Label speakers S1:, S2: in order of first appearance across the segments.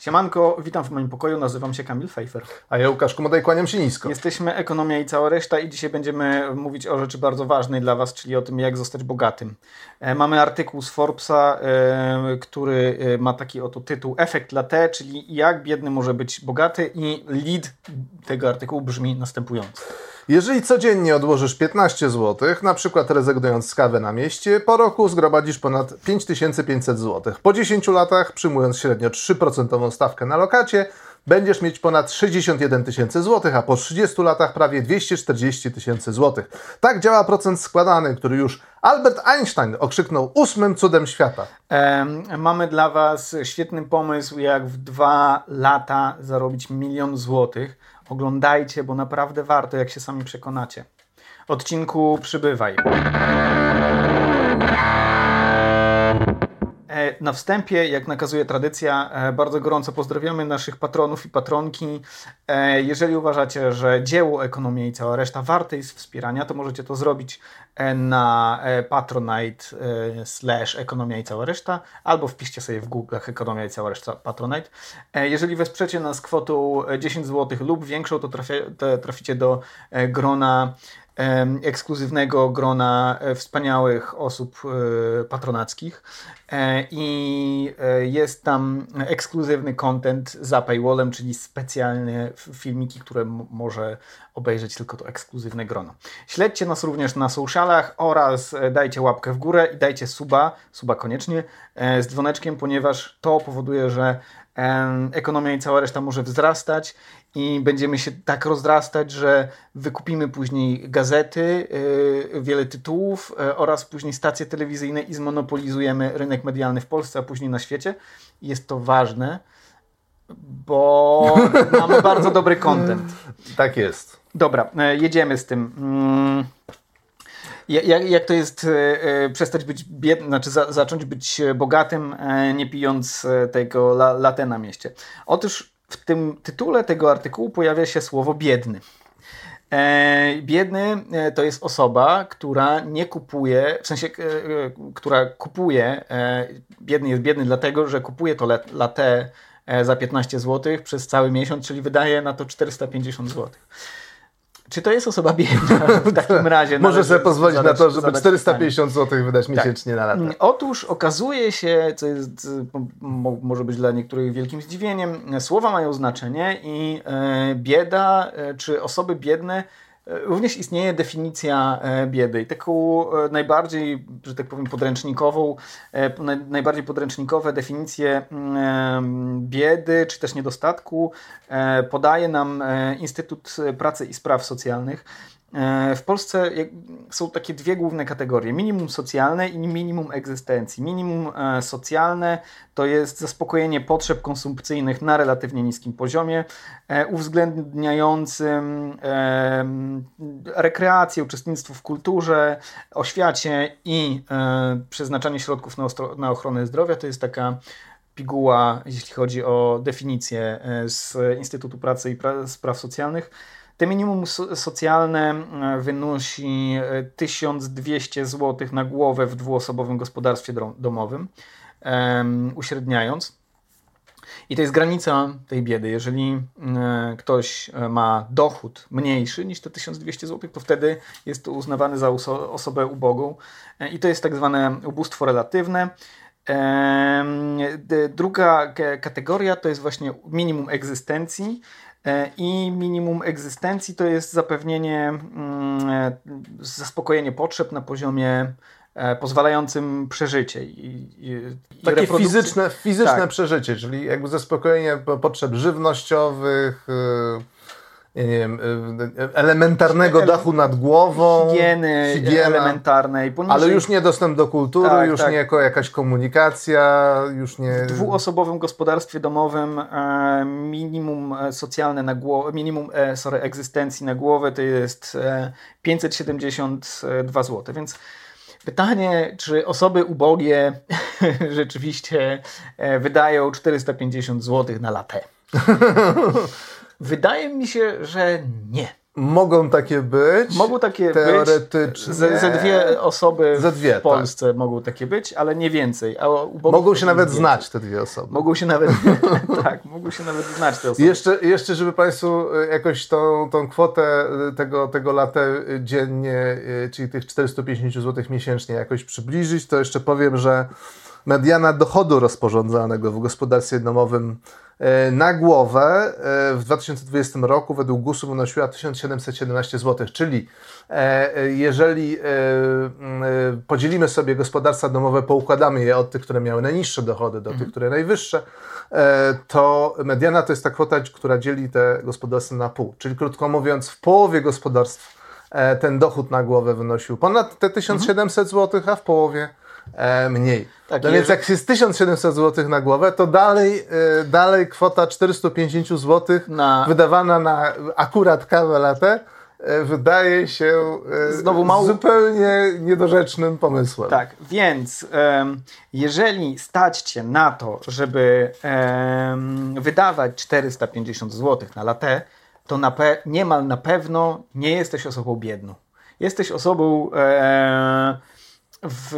S1: Siemanko, witam w moim pokoju, nazywam się Kamil Fejfer.
S2: A ja Łukasz Komodaj, kłaniam się nisko.
S1: Jesteśmy Ekonomia i cała reszta i dzisiaj będziemy mówić o rzeczy bardzo ważnej dla Was, czyli o tym, jak zostać bogatym. E, mamy artykuł z Forbesa, e, który e, ma taki oto tytuł Efekt Latte, czyli jak biedny może być bogaty i lead tego artykułu brzmi następująco.
S2: Jeżeli codziennie odłożysz 15 zł, na przykład rezygnując z kawy na mieście, po roku zgromadzisz ponad 5500 zł. Po 10 latach, przyjmując średnio 3% stawkę na lokacie, będziesz mieć ponad 61 tysięcy złotych, a po 30 latach prawie 240 tysięcy złotych. Tak działa procent składany, który już Albert Einstein okrzyknął ósmym cudem świata.
S1: mamy dla Was świetny pomysł, jak w dwa lata zarobić milion złotych. Oglądajcie, bo naprawdę warto, jak się sami przekonacie. Odcinku przybywaj. Na wstępie, jak nakazuje tradycja, e, bardzo gorąco pozdrawiamy naszych patronów i patronki. E, jeżeli uważacie, że dzieło Ekonomia i cała reszta warte jest wspierania, to możecie to zrobić na patronite slash ekonomia i cała reszta, albo wpiszcie sobie w Google'ach ekonomia i cała reszta patronite. Jeżeli wesprzecie nas kwotą 10 zł lub większą, to, to traficie do grona ekskluzywnego grona e, wspaniałych osób e, patronackich e, i jest tam ekskluzywny content za paywallem, czyli specjalne filmiki, które może obejrzeć tylko to ekskluzywne grono. Śledźcie nas również na socialach oraz dajcie łapkę w górę i dajcie suba, suba koniecznie, z dzwoneczkiem, ponieważ to powoduje, że ekonomia i cała reszta może wzrastać i będziemy się tak rozrastać, że wykupimy później gazety, wiele tytułów oraz później stacje telewizyjne i zmonopolizujemy rynek medialny w Polsce, a później na świecie. Jest to ważne, bo mamy bardzo dobry content.
S2: Tak jest.
S1: Dobra, yy, jedziemy z tym. Mm. Jak, jak to jest e, przestać być biednym, znaczy za, zacząć być bogatym, e, nie pijąc e, tego la, latę na mieście? Otóż w tym tytule tego artykułu pojawia się słowo biedny. E, biedny e, to jest osoba, która nie kupuje, w sensie, e, która kupuje, biedny jest biedny dlatego, że kupuje to latte za 15 zł przez cały miesiąc, czyli wydaje na to 450 zł. Czy to jest osoba biedna w takim razie?
S2: Może sobie pozwolić zadać, na to, żeby 450 zł wydać tak. miesięcznie na lata.
S1: Otóż okazuje się, co jest, może być dla niektórych wielkim zdziwieniem, słowa mają znaczenie i e, bieda, e, czy osoby biedne Również istnieje definicja e, biedy i taką e, najbardziej, że tak powiem, podręcznikową, e, najbardziej podręcznikowe definicje mm, biedy czy też niedostatku podaje nam Instytut Pracy i Spraw Socjalnych. E, w Polsce są takie dwie główne kategorie: minimum socjalne i minimum egzystencji. Minimum e, socjalne to jest zaspokojenie potrzeb konsumpcyjnych na relatywnie niskim poziomie, e, uwzględniającym rekreację, uczestnictwo w kulturze, oświacie i przeznaczanie środków na ochronę zdrowia. To jest taka piguła, jeśli chodzi o definicję z Instytutu Pracy i Spraw Socjalnych. Te minimum socjalne e, wynosi 1200 e, zł na głowę w dwuosobowym gospodarstwie domowym, uśredniając. I to jest granica tej biedy. Jeżeli e, ktoś ma dochód mniejszy niż te 1200 zł, to wtedy jest to uznawany za osobę ubogą. I to jest tak zwane ubóstwo relatywne. Druga kategoria to jest właśnie minimum egzystencji. E, I minimum egzystencji to jest zapewnienie, mm, e, zaspokojenie potrzeb na poziomie e, pozwalającym przeżycie. I,
S2: i, Takie fizyczne, fizyczne tak. przeżycie, czyli jakby zaspokojenie potrzeb żywnościowych, nie wiem, y, elementarnego dachu nad głową,
S1: higieny higiena, elementarnej.
S2: Poniżej... Ale już nie dostęp do kultury, tak, już tak. nie jako jakaś komunikacja, już nie...
S1: W dwuosobowym gospodarstwie domowym e, minimum e, socjalne na głowę, minimum e, sorry, egzystencji na głowę to jest 572 zł, więc Pytanie, czy osoby ubogie rzeczywiście wydają 450 zł na latę? Wydaje mi się, że nie.
S2: Mogą takie być.
S1: Mogą takie
S2: teoretycznie.
S1: być. Ze, ze dwie osoby
S2: Ze dwie,
S1: w Polsce tak. mogą takie być, ale nie więcej. A
S2: mogą się nawet więcej. znać te dwie osoby.
S1: Mogą się nawet, tak, mogą się nawet znać te osoby.
S2: Jeszcze, jeszcze żeby Państwu e, jakoś tą, tą kwotę e, tego, tego dziennie, e, czyli tych 450 zł miesięcznie jakoś przybliżyć, to jeszcze powiem, że mediana dochodu rozporządzanego w gospodarstwie domowym E, na głowę e, w 2020 roku według GUS-u wynosiła 1717 zł, czyli e, jeżeli podzielimy sobie gospodarstwa domowe, poukładamy je od tych, które miały najniższe dochody do tych, mhm. które najwyższe, to mediana to jest ta kwota, która dzieli te gospodarstwa na pół. Czyli krótko mówiąc, w połowie gospodarstw ten dochód na głowę wynosił ponad te 1700 zł, a w połowie mniej. Tak, no więc jak jest 1700 zł na głowę, to dalej, e, dalej kwota 450 zł na... wydawana na akurat kawę latę e, wydaje się e, Znowu mało... zupełnie niedorzecznym pomysłem.
S1: Tak, więc jeżeli stać Cię na to, żeby wydawać 450 zł na latę, to na niemal na pewno nie jesteś osobą biedną. Jesteś osobą e, w,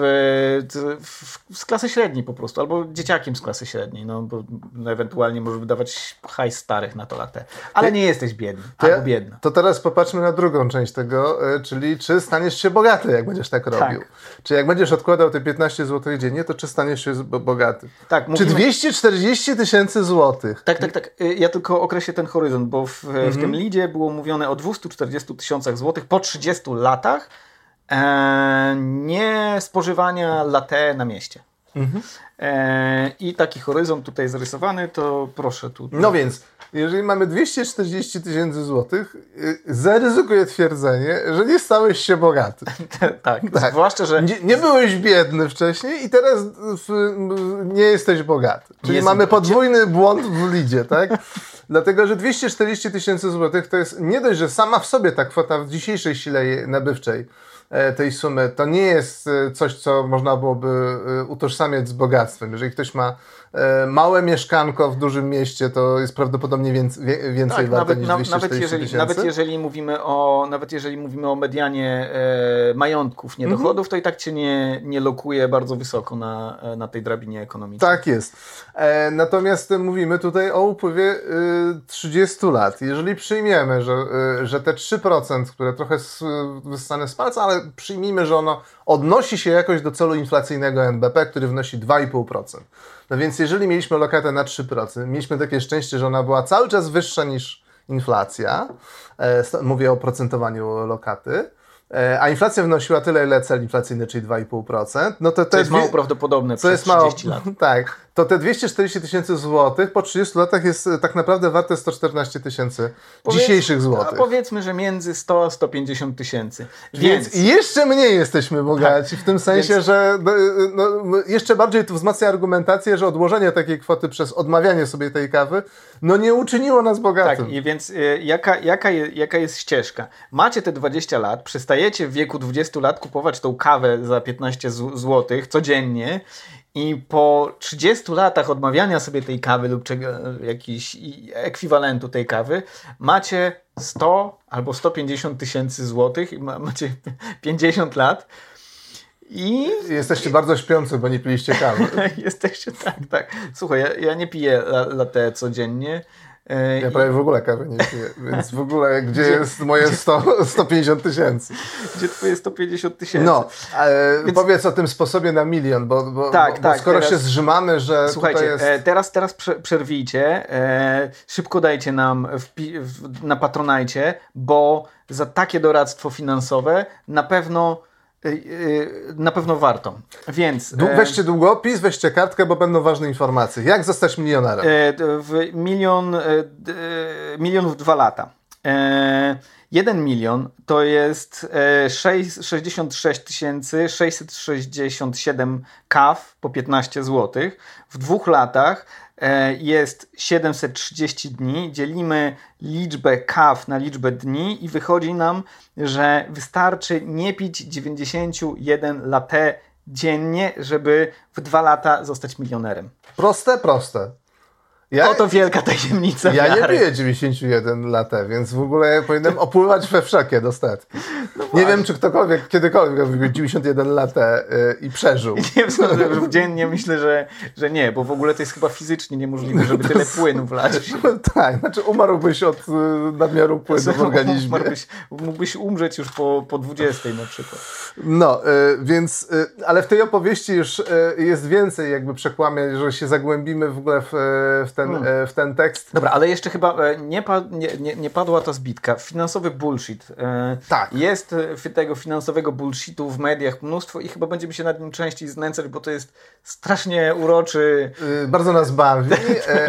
S1: w, z klasy średniej po prostu, albo dzieciakiem z klasy średniej, no bo ewentualnie możesz wydawać hajs starych na to latę. Ale Ty, nie jesteś biedny, to albo biedna.
S2: To teraz popatrzmy na drugą część tego, e, czyli czy staniesz się bogaty, jak będziesz tak robił. Tak. Czy jak będziesz odkładał te 15 zł dziennie, to czy staniesz się bogaty? Tak, mówimy... Czy 240 tysięcy złotych?
S1: Tak, tak, tak. Y, ja tylko określę ten horyzont, bo w, mhm. w tym lidzie było mówione o 240 tysiącach złotych po 30 latach, e, nie spożywania latte na mieście. Mhm. E, I taki horyzont tutaj zarysowany, to proszę tu.
S2: No więc, jeżeli mamy 240 tysięcy złotych, y, zaryzykuję twierdzenie, że nie stałeś się bogaty.
S1: tak, tak, zwłaszcza, że...
S2: Nie, nie, byłeś biedny wcześniej i teraz w, nie jesteś bogaty. Czyli jest... mamy podwójny błąd w lidzie, tak? Dlatego, że 240 tysięcy złotych to jest nie dość, że sama w sobie ta kwota w dzisiejszej sile nabywczej tej sumy, to nie jest e, coś, co można byłoby e, utożsamiać z bogactwem. Jeżeli ktoś ma małe mieszkanko w dużym mieście, to jest prawdopodobnie więcej, więcej tak, warte nawet, niż 240
S1: nawet jeżeli, nawet jeżeli mówimy o Nawet jeżeli mówimy o medianie e, majątków, niedochodów, mhm. to i tak cię nie, nie lokuje bardzo wysoko na, na tej drabinie ekonomicznej.
S2: Tak jest. E, natomiast mówimy tutaj o upływie e, 30 lat. Jeżeli przyjmiemy, że, e, że te 3%, które trochę wyssane z palca, ale przyjmijmy, że ono odnosi się jakoś do celu inflacyjnego NBP, który wynosi 2,5%. No więc jeżeli mieliśmy lokatę na 3%, mieliśmy takie szczęście, że ona była cały czas wyższa niż inflacja, e, mówię o procentowaniu lokaty, e, a inflacja wynosiła tyle, ile cel inflacyjny, czyli 2,5%, no to to,
S1: to jest mało prawdopodobne co przez jest 30 mało, lat.
S2: Tak, to te 240 tysięcy złotych po 30 latach jest e, tak naprawdę warte 114 tysięcy dzisiejszych złotych.
S1: powiedzmy, że między 100 a 150 tysięcy.
S2: Więc, Więc jeszcze mniej jesteśmy bogaci, tak. w tym sensie, Więc... że no, no, jeszcze bardziej to wzmacnia argumentację, że odłożenie takiej kwoty przez odmawianie sobie tej kawy, no nie uczyniło nas bogatym.
S1: Tak, i więc y, jaka, jaka, je, jaka jest ścieżka? Macie te 20 lat, przestajecie w wieku 20 lat kupować tą kawę za 15 złotych codziennie i po 30 latach odmawiania sobie tej kawy lub czego, jakiś ekwiwalentu tej kawy, macie 100 albo 150 tysięcy złotych i macie 50 lat. I...
S2: Jesteście bardzo śpiący, bo nie piliście kawy.
S1: Jesteście, tak, tak. Słuchaj, ja, ja nie piję latte codziennie.
S2: E, ja prawie w ogóle kawy nie piję, więc w ogóle gdzie, gdzie jest moje 100, 150 tysięcy?
S1: Gdzie twoje 150 tysięcy?
S2: No, e, więc... powiedz o tym sposobie na milion, bo, bo, tak, bo, tak, skoro teraz... się zrzymamy, że
S1: Słuchajcie,
S2: jest...
S1: e, teraz, teraz przerwijcie, e, szybko dajcie nam w, w, na Patronajcie, bo za takie doradztwo finansowe na pewno na pewno warto. Więc.
S2: Weźcie długopis, weźcie kartkę, bo będą ważne informacje. Jak zostać milionerem?
S1: E, w milion, e, milion w dwa lata. E, jeden milion to jest 66 667 kaw po 15 zł. W dwóch latach E, jest 730 dni, dzielimy liczbę kaw na liczbę dni i wychodzi nam, że wystarczy nie pić 91 latte dziennie, żeby w dwa lata zostać milionerem.
S2: Proste, proste.
S1: Ja, Oto wielka tajemnica
S2: Ja
S1: wiary.
S2: nie piję 91 latę, więc w ogóle powinienem opływać we wszakie dostatki. No nie wiem, czy ktokolwiek kiedykolwiek wypił 91 latę yy, i przeżył.
S1: Nie wiem, dziennie myślę, że, że nie, bo w ogóle to jest chyba fizycznie niemożliwe, żeby tyle płynu wlać.
S2: tak, znaczy umarłbyś od y, nadmiaru płynu w organizmie.
S1: Umarłbyś, mógłbyś umrzeć już po, po 20 na przykład.
S2: No, y, więc, y, ale w tej opowieści już jest więcej jakby przekłamie, że się zagłębimy w ogóle w, w ten, hmm. w ten tekst.
S1: Dobra, ale jeszcze chyba nie, pa, nie, nie, nie padła ta zbitka. Finansowy bullshit.
S2: Tak.
S1: Jest tego finansowego bullshitu w mediach mnóstwo i chyba będziemy się nad nim częściej znęcać, bo to jest strasznie uroczy.
S2: Bardzo nas bawi,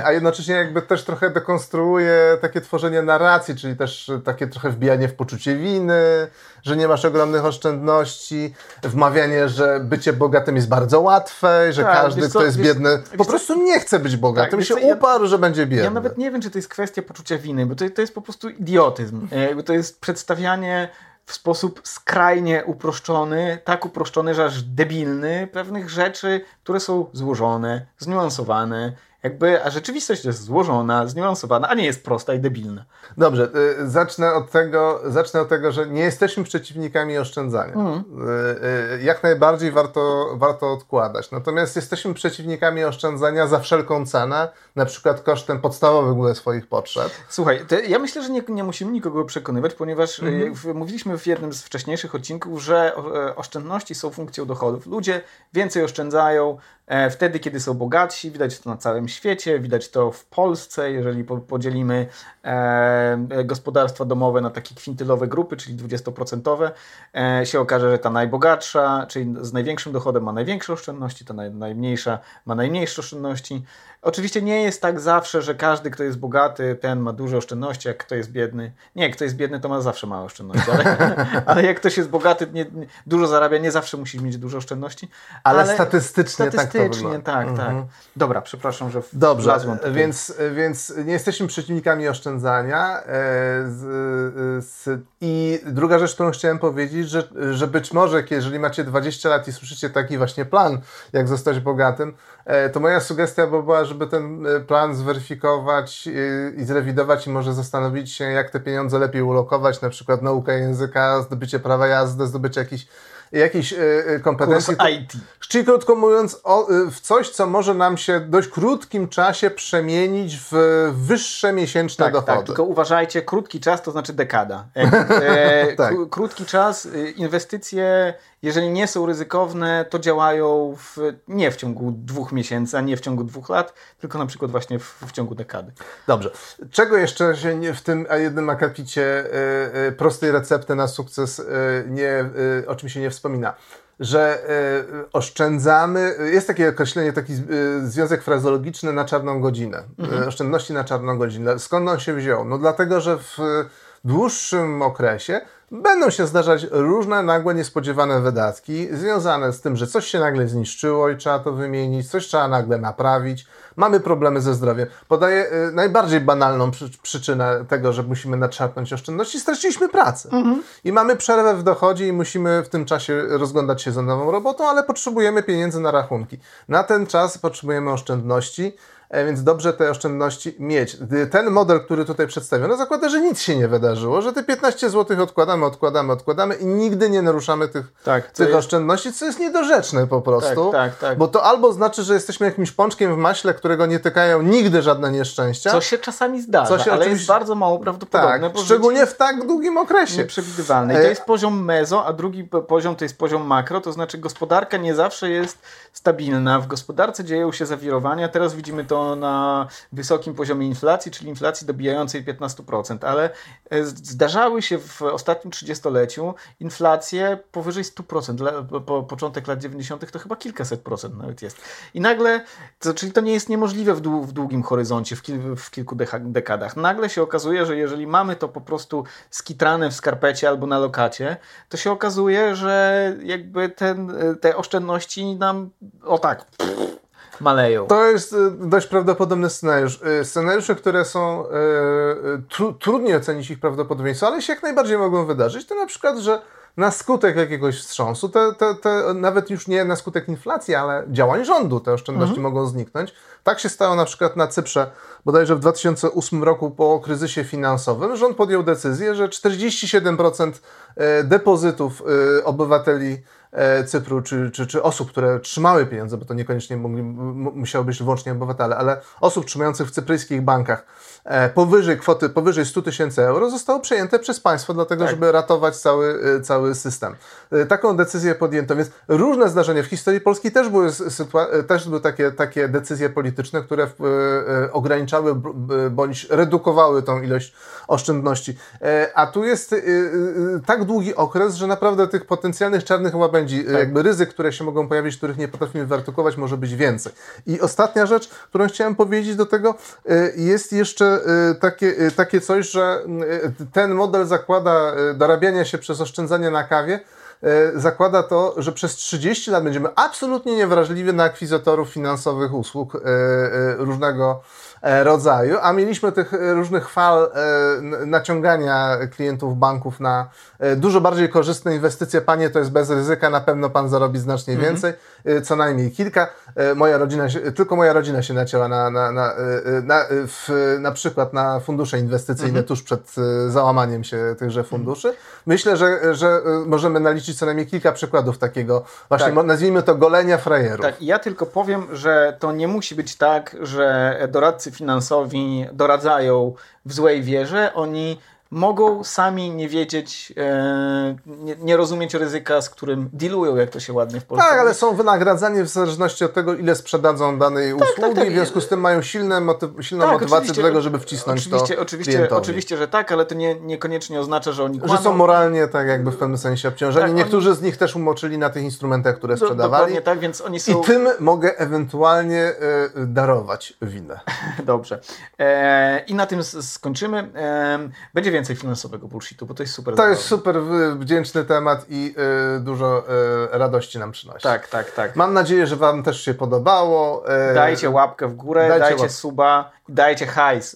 S2: a jednocześnie jakby też trochę dekonstruuje takie tworzenie narracji, czyli też takie trochę wbijanie w poczucie winy, że nie masz ogromnych oszczędności, wmawianie, że bycie bogatym jest bardzo łatwe, że tak, każdy, kto jest wiesz, biedny, po prostu nie chce być bogatym, tak, się co, uparł, ja, że będzie biedny.
S1: Ja nawet nie wiem, czy to jest kwestia poczucia winy, bo to, to jest po prostu idiotyzm. Bo to jest przedstawianie w sposób skrajnie uproszczony, tak uproszczony, że aż debilny, pewnych rzeczy, które są złożone, zniuansowane jakby, a rzeczywistość jest złożona, zniuansowana, a nie jest prosta i debilna.
S2: Dobrze, y, zacznę od tego, zacznę od tego że nie jesteśmy przeciwnikami oszczędzania. Mm. Y, y, jak najbardziej warto, warto odkładać. Natomiast jesteśmy przeciwnikami oszczędzania za wszelką cenę, na przykład kosztem podstawowych swoich potrzeb.
S1: Słuchaj, ja myślę, że nie, nie musimy nikogo przekonywać, ponieważ mm -hmm. mówiliśmy w jednym z wcześniejszych odcinków, że e, oszczędności są funkcją dochodów. Ludzie więcej oszczędzają, wtedy, kiedy są bogatsi, widać to na całym świecie, widać to w Polsce, jeżeli podzielimy e, gospodarstwa domowe na takie kwintylowe grupy, czyli 20%, e, się okaże, że ta najbogatsza, czyli z największym dochodem ma największe oszczędności, ta najmniejsza ma najmniejsze oszczędności. Oczywiście nie jest tak zawsze, że każdy, kto jest bogaty, ten ma duże oszczędności, jak kto jest biedny. Nie, kto jest biedny, to ma zawsze małe oszczędności, ale, ale jak ktoś jest bogaty, nie, dużo zarabia, nie zawsze musi mieć dużo oszczędności.
S2: Ale, ale statystycznie, statystycznie
S1: tak tak, mhm. tak. Dobra, przepraszam, że
S2: Dobrze, więc, więc nie jesteśmy przeciwnikami oszczędzania. E, I druga rzecz, którą chciałem powiedzieć, że, że być może, jeżeli macie 20 lat i słyszycie taki właśnie plan, jak zostać bogatym, e, to moja sugestia by była, żeby ten e, plan zweryfikować i zrewidować i może zastanowić się, jak te pieniądze lepiej ulokować, na przykład naukę języka, zdobycie prawa jazdy, zdobycie jakichś jakiejś y, kompetencji.
S1: Kurs IT.
S2: Czyli krótko mówiąc, o, w coś, co może nam się w dość krótkim czasie przemienić w wyższe miesięczne
S1: tak,
S2: dochody.
S1: Tak, tylko uważajcie, krótki czas to znaczy dekada. E, tak. Krótki czas, inwestycje jeżeli nie są ryzykowne, to działają w, nie w ciągu dwóch miesięcy, a nie w ciągu dwóch lat, tylko na przykład właśnie w, w ciągu dekady.
S2: Dobrze. Czego jeszcze się nie, w tym jednym akapicie y, y, prostej recepty na sukces y, nie, o czym się nie wspomina? że y, oszczędzamy, jest takie określenie, taki y, związek frazologiczny na czarną godzinę, mhm. oszczędności na czarną godzinę. Skąd on się wziął? No dlatego, że w dłuższym okresie będą się zdarzać różne nagłe, niespodziewane wydatki związane z tym, że coś się nagle zniszczyło i trzeba to wymienić, coś trzeba nagle naprawić. Mamy problemy ze zdrowiem. Podaję y, najbardziej banalną przy, przyczynę tego, że musimy nadszarpnąć oszczędności. Straciliśmy pracę. Mhm. I mamy przerwę w dochodzie i musimy w tym czasie rozglądać się za nową robotą, ale potrzebujemy pieniędzy na rachunki. Na ten czas potrzebujemy oszczędności więc dobrze te oszczędności mieć. Ten model, który tutaj przedstawiono, zakłada, że nic się nie wydarzyło, że te 15 zł odkładamy, odkładamy, odkładamy i nigdy nie naruszamy tych, tak, tych jest... oszczędności, co jest niedorzeczne po prostu.
S1: Tak, tak, tak.
S2: Bo to albo znaczy, że jesteśmy jakimś pączkiem w maśle, którego nie tykają nigdy żadne nieszczęścia.
S1: Co się czasami zdarza, co się ale oczywiście... jest bardzo mało prawdopodobne.
S2: Tak, szczególnie w tak długim okresie.
S1: Nieprzewidywalne. I to e, jest poziom mezo, a drugi poziom to jest poziom makro, to znaczy gospodarka nie zawsze jest stabilna. W gospodarce dzieją się zawirowania. Teraz widzimy to na wysokim poziomie inflacji, czyli inflacji dobijającej 15%, ale e, zdarzały się w ostatnim trzydziestoleciu inflacje powyżej 100%. Po początek lat 90. to chyba kilkaset procent nawet jest. I nagle, czyli to nie jest niemożliwe w, dłu, w długim horyzoncie, w, w kilku dekadach. Nagle się okazuje, że jeżeli mamy to po prostu skitrane w skarpecie albo na lokacie, to się okazuje, że jakby ten, e, te oszczędności nam o tak maleją.
S2: To jest y, dość prawdopodobny scenariusz. Y, scenariusze, które są y, tru, trudniej ocenić ich prawdopodobieństwo, ale się jak najbardziej mogą wydarzyć, to na przykład, że na skutek jakiegoś wstrząsu, te, te, te, nawet już nie na skutek inflacji, ale działań rządu te oszczędności mhm. mogą zniknąć. Tak się stało na przykład na Cyprze, bodajże w 2008 roku po kryzysie finansowym. Rząd podjął decyzję, że 47% e, depozytów obywateli Cypru, czy, czy, czy osób, które trzymały pieniądze, bo to niekoniecznie mogli, musiały być wyłącznie obywatele, ale osób trzymających w cypryjskich bankach e, powyżej kwoty, powyżej 100 tysięcy euro zostało przejęte przez państwo, dlatego tak. żeby ratować cały, e, cały system. Taką decyzję podjęto, więc różne zdarzenia w historii Polski też były, też były takie, takie decyzje polityczne, które ograniczały bądź redukowały tą ilość oszczędności. A tu jest tak długi okres, że naprawdę tych potencjalnych czarnych łabędzi tak. jakby ryzyk, które się mogą pojawić, których nie potrafimy wyartykułować, może być więcej. I ostatnia rzecz, którą chciałem powiedzieć do tego, y, jest jeszcze y, takie, y, takie coś, że ten model zakłada dorabiania się przez oszczędzanie na kawie, zakłada to, że przez 30 lat będziemy absolutnie niewrażliwi na akwizytorów finansowych usług różnego rodzaju, a mieliśmy tych e, różnych fal e, naciągania klientów banków na dużo bardziej korzystne inwestycje. Panie, to jest bez ryzyka, na pewno pan zarobi znacznie mhm. więcej, co najmniej kilka. Moja rodzina, tylko moja rodzina się nacięła na, na, na, na, w, na przykład na fundusze inwestycyjne mhm. tuż przed załamaniem się tychże mhm. funduszy. Myślę, że, że możemy naliczyć co najmniej kilka przykładów takiego, właśnie tak. nazwijmy to golenia frajerów.
S1: Tak, ja tylko powiem, że to nie musi być tak, że doradcy finansowi doradzają w złej wierze, oni mogą sami nie wiedzieć, e, nie, nie, rozumieć ryzyka, z którym dealują, jak to się ładnie w Polsce
S2: Tak, ale są wynagradzani w zależności od tego, ile sprzedadzą danej tak, usługi, tak, tak. w związku z tym mają silne motyw silną tak, motywację do tego, żeby wcisnąć
S1: oczywiście,
S2: to
S1: oczywiście, klientowi. oczywiście, że tak, ale to nie, niekoniecznie oznacza, że oni kłamą.
S2: Że są moralnie tak jakby w pewnym sensie obciążeni. Tak, Niektórzy oni... z nich też umoczyli na tych instrumentach, które sprzedawali. Dokładnie
S1: tak, więc oni są...
S2: I tym mogę ewentualnie y, darować winę.
S1: Dobrze. E, I na tym skończymy. E, będzie więcej finansowego bullshitu, bo to jest super.
S2: To jest super wdzięczny temat i y, dużo y, radości nam przynosi.
S1: Tak, tak, tak.
S2: Mam nadzieję, że Wam też się podobało.
S1: Y, dajcie łapkę w górę, dajcie, dajcie suba, dajcie hajs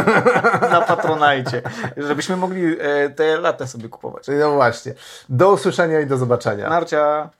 S1: na Patronajcie, żebyśmy mogli te lata sobie kupować.
S2: No właśnie. Do usłyszenia i do zobaczenia.
S1: Narcia.